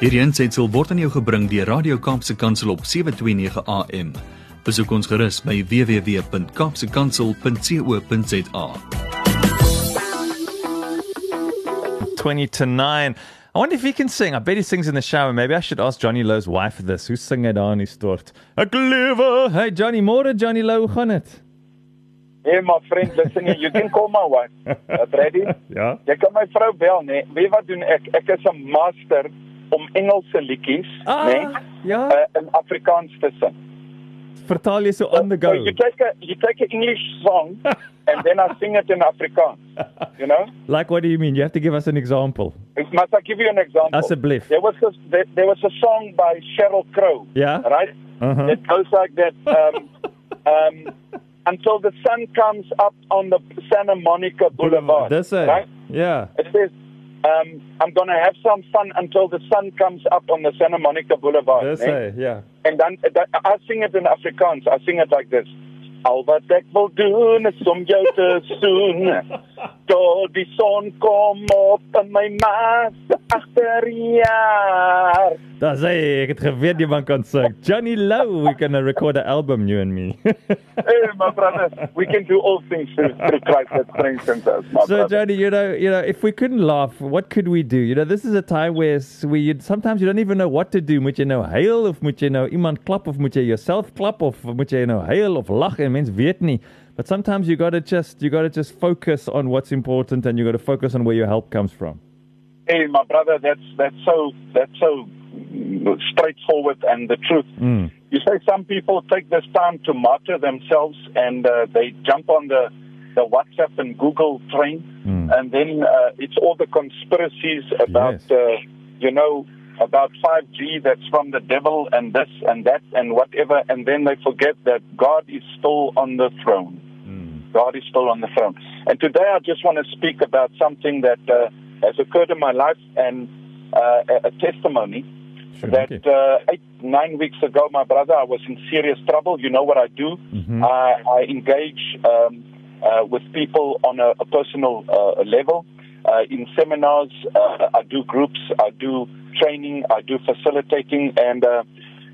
Hierdie aanseit sal word aan jou gebring deur Radio Kaapse Kansel op 7:29 AM. Besoek ons gerus by www.kapsekansel.co.za. 20 to 9. I wonder if he can sing. I bet he sings in the shower. Maybe I should ask Johnny Lowe's wife this. Who's singing on his stort? Ek lewe. Hey Johnny, môre Johnny Lowe, hoe gaan dit? Hey my friend, listen here, you can call my wife. Uh, Brady. Ja. Jy kan my vrou bel, nee. Weet wat doen ek? Ek is 'n master om Engelse liedjies, Ah, nee, ja. uh, in Afrikaans te sing. Vertaal jy so on the go. So you take a you take an English song and then I sing it in Afrikaans. You know? Like what do you mean? You have to give us an example. Must I give you an example? Asseblief. There was a, there, there was a song by Sheryl Crow. yeah? Right? Uh-huh. It goes like that. Um, um, until the sun comes up on the Santa Monica Boulevard. That's hy. Right? Ja. It says, um, I'm going to have some fun until the sun comes up on the Santa Monica Boulevard. Hy. Ja. And then I sing it in Afrikaans. I sing it like this. Al wat ek wil doen is om jou te soen. Tot die son kom op in my maas agterjaar. Dis hy. Ek het geweet jy man kan sing. Johnny Louw, we can record an album you and me. Hey, my brother, we can do all things through, through Christ that strengthens us, my So brother. Johnny, you know, you know, if we couldn't laugh, what could we do? You know, this is a time where we you, sometimes you don't even know what to do. Moet jy nou huil of moet jy nou iemand klap of moet jy jouself klap of moet jy nou huil of lag en mens weet nie. But sometimes you got to just you got to just focus on what's important and you got to focus on where your help comes from. Hey, my brother, that's that's so that's so straightforward and the truth. Mm. You say some people take this time to martyr themselves and uh, they jump on the the WhatsApp and Google train, Mm. and then uh, it's all the conspiracies about Yes. uh, you know about 5G that's from the devil and this and that and whatever, and then they forget that God is still on the throne. Mm. God is still on the throne. And today I just want to speak about something that uh, has occurred in my life and uh, a, testimony Sure, that okay. uh, eight, nine weeks ago, my brother, I was in serious trouble. You know what I do? Mhm. I, I engage um, uh, with people on a, a personal uh, level. Uh, in seminars, uh, I do groups, I do training, I do facilitating. And uh,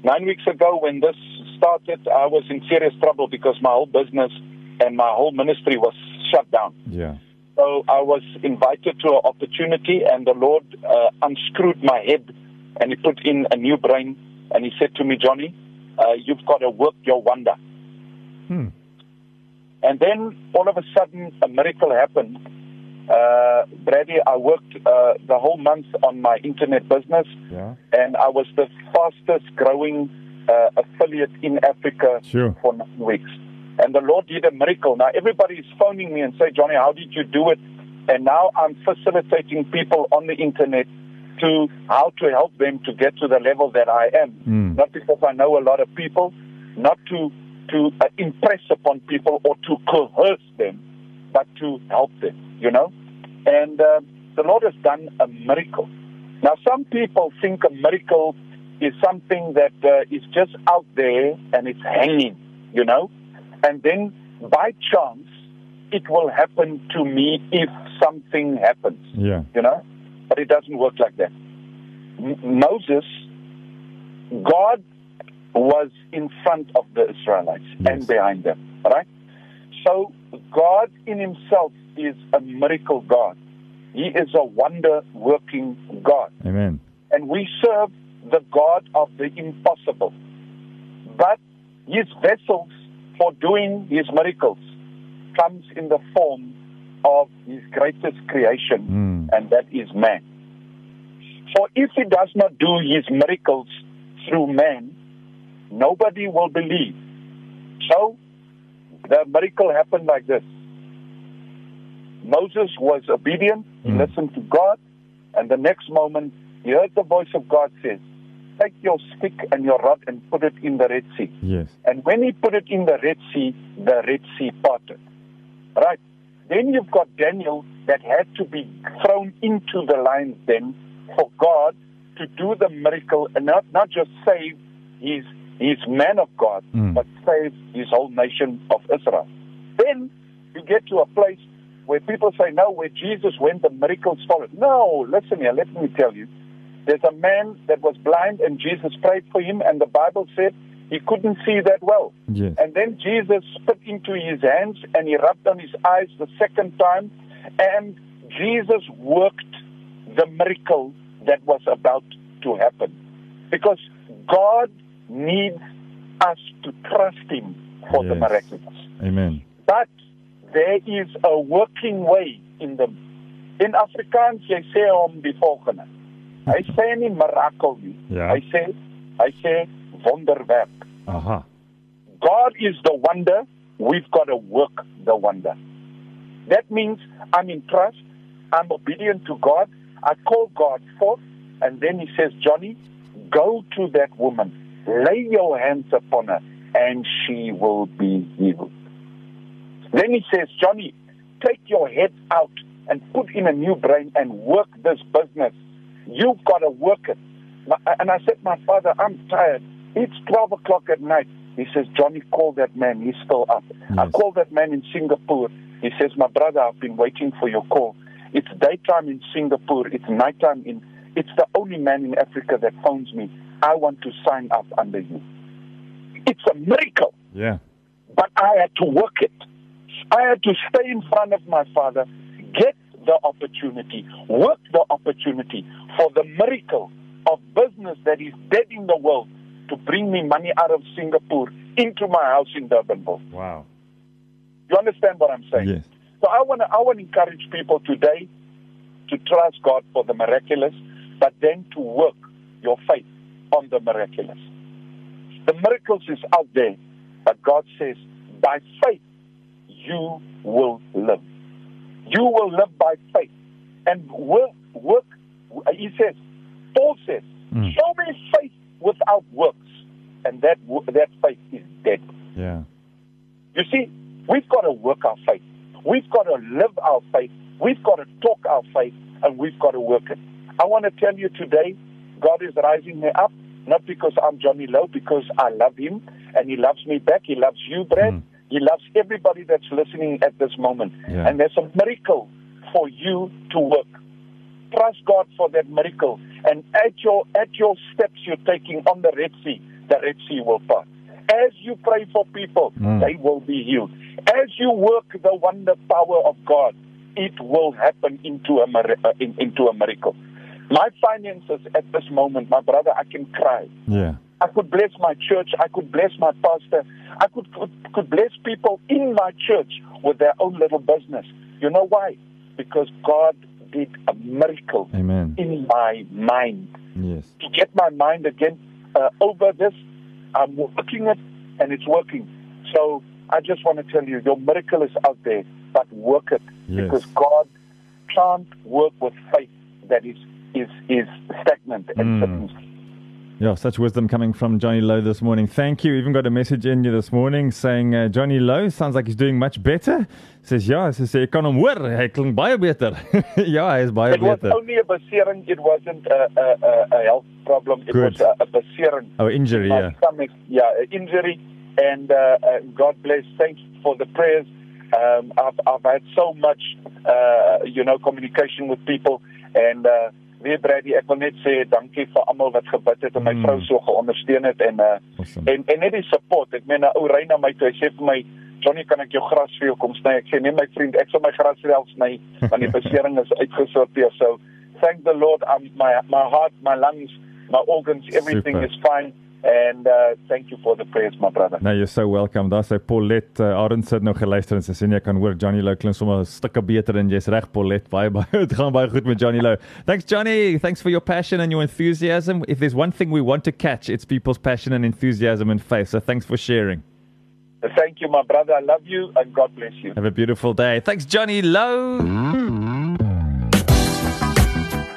nine weeks ago, when this started, I was in serious trouble because my whole business and my whole ministry was shut down. Yeah. So I was invited to an opportunity, and the Lord uh, unscrewed my head, and He put in a new brain, and He said to me, Johnny, uh, you've got to work your wonder. Hmm. And then all of a sudden, a miracle happened. Uh, Brady, I worked uh, the whole month on my internet business, Yeah. and I was the fastest growing uh, affiliate in Africa Sure. for nine weeks. And the Lord did a miracle. Now everybody is phoning me and say, Johnny, how did you do it? And now I'm facilitating people on the internet to how to help them to get to the level that I am. Mm. Not because I know a lot of people, not to to uh, impress upon people or to coerce them, but to help them. You know, and uh, the Lord has done a miracle. Now some people think a miracle is something that uh, is just out there and it's hanging. You know, and then by chance it will happen to me if something happens Yeah. you know but it doesn't work like that M- moses god was in front of the israelites Yes. and behind them right so god in himself is a miracle god he is a wonder working god Amen. and we serve the God of the impossible. But his vessels for doing his miracles comes in the form of his greatest creation, Mm. and that is man. For if he does not do his miracles through man, nobody will believe. So the miracle happened like this. Moses was obedient, he Mm. listened to God, and the next moment he heard the voice of God says, Take your stick and your rod and put it in the Red Sea. Yes. And when he put it in the Red Sea, the Red Sea parted. Right? Then you've got Daniel that had to be thrown into the lion's den for God to do the miracle and not, not just save his, his man of God, Mm. but save his whole nation of Israel. Then you get to a place where people say, no, where Jesus went, the miracles followed. No, listen here, let me tell you. There's a man that was blind, and Jesus prayed for him, and the Bible said he couldn't see that well. Yes. And then Jesus spit into his hands and he rubbed on his eyes the second time, and Jesus worked the miracle that was about to happen. Because God needs us to trust Him for the miraculous. Amen. But there is a working way in them. In Afrikaans jy sê hom die volgende. Hy sê nie miracle nie. Ja. Hy sê hy sê wonderwerk. Aha. God is the wonder, we've got to work the wonder. That means I'm in trust, I'm obedient to God, I call God forth, and then He says, Johnny, go to that woman, lay your hands upon her, and she will be healed. Then He says, Johnny, take your head out and put in a new brain and work this business. You've got to work it. And I said, My father, I'm tired. It's 12 o'clock at night. He says, Johnny, call that man. He's still up. I Yes. called that man in Singapore. He says, My brother, I've been waiting for your call. It's daytime in Singapore. It's nighttime in. It's the only man in Africa that phones me. I want to sign up under you. It's a miracle Yeah. but I had to work it. I had to stay in front of my father, get the opportunity, work the opportunity for the miracle of business that is dead in the world to bring me money out of Singapore into my house in Durbanville. Wow. You understand what I'm saying? Yes. So I want to I want to encourage people today to trust God for the miraculous, but then to work your faith on the miraculous. The miracles is out there, but God says, by faith you will live. You will live by faith and work. Work. He says, Paul says, Mm. show me faith without works, and that that faith is dead. Yeah. You see, we've got to work our faith. We've got to live our faith. We've got to talk our faith, and we've got to work it. I want to tell you today, God is rising me up, not because I'm Johnny Louw, because I love Him, and He loves me back. He loves you, Brad. Mm. He loves everybody that's listening at this moment. Yeah. And there's a miracle for you to work. Trust God for that miracle. And at your at your steps you're taking on the Red Sea, the Red Sea will part. As you pray for people, Mm. they will be healed. As you work the wonder power of God, it will happen into a uh, in, into a miracle. My finances at this moment, my brother, I can cry. Yeah. I could bless my church. I could bless my pastor. I could, could could bless people in my church with their own little business. You know why? Because God did a miracle Amen. in my mind. Yes. To get my mind again uh, over this, I'm working it, and it's working. So I just want to tell you, your miracle is out there, but work it Yes. because God can't work with faith that is is is stagnant and Mm. Yeah, such wisdom coming from Johnny Louw this morning. Thank you. Even got a message in you this morning saying uh, Johnny Louw sounds like he's doing much better. Says ja, sy sê ek kan hom hoor. Hy klink baie beter. ja, hy is baie It was only a besering. It wasn't a, a, a, a health problem. It Good. was a, a besering. Oh, injury, yeah. stomach, yeah, injury. And uh, uh, God bless. Thanks for the prayers. Um, I've, I've had so much, uh, you know, communication with people. And uh, weer Brady, ek wil net sê dankie vir almal wat gebid het en my Mm. vrou so geondersteun het en uh, Awesome. en en net die support. Ek meen 'n ou ry na my toe, hy sê vir my Johnny, kan ek jou gras vir jou kom sny? Ek sê nee my vriend, ek sal my gras self sny want die besering is uitgesorteer. So thank the Lord, um, my my heart, my lungs, my organs, everything Super. is fine. And uh, thank you for the prayers, my brother. Nou, you're so welcome. Daar sê Paulet uh, Arends het nou geluister en sy sê nee, jy kan hoor Johnny Louw klink sommer 'n stukke beter en jy's reg Paulet. Baie baie dit gaan baie goed met Johnny Louw. Thanks Johnny. Thanks for your passion and your enthusiasm. If there's one thing we want to catch, it's people's passion and enthusiasm and faith. So thanks for sharing. Thank you, my brother. I love you, and God bless you. Have a beautiful day. Thanks Johnny Louw.